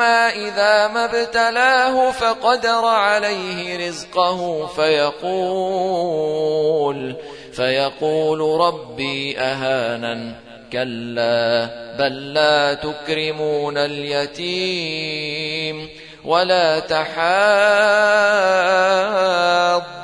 إذا ما ابتلاه فقدر عليه رزقه فيقول فيقول ربي أهانن كلا بل لا تكرمون اليتيم ولا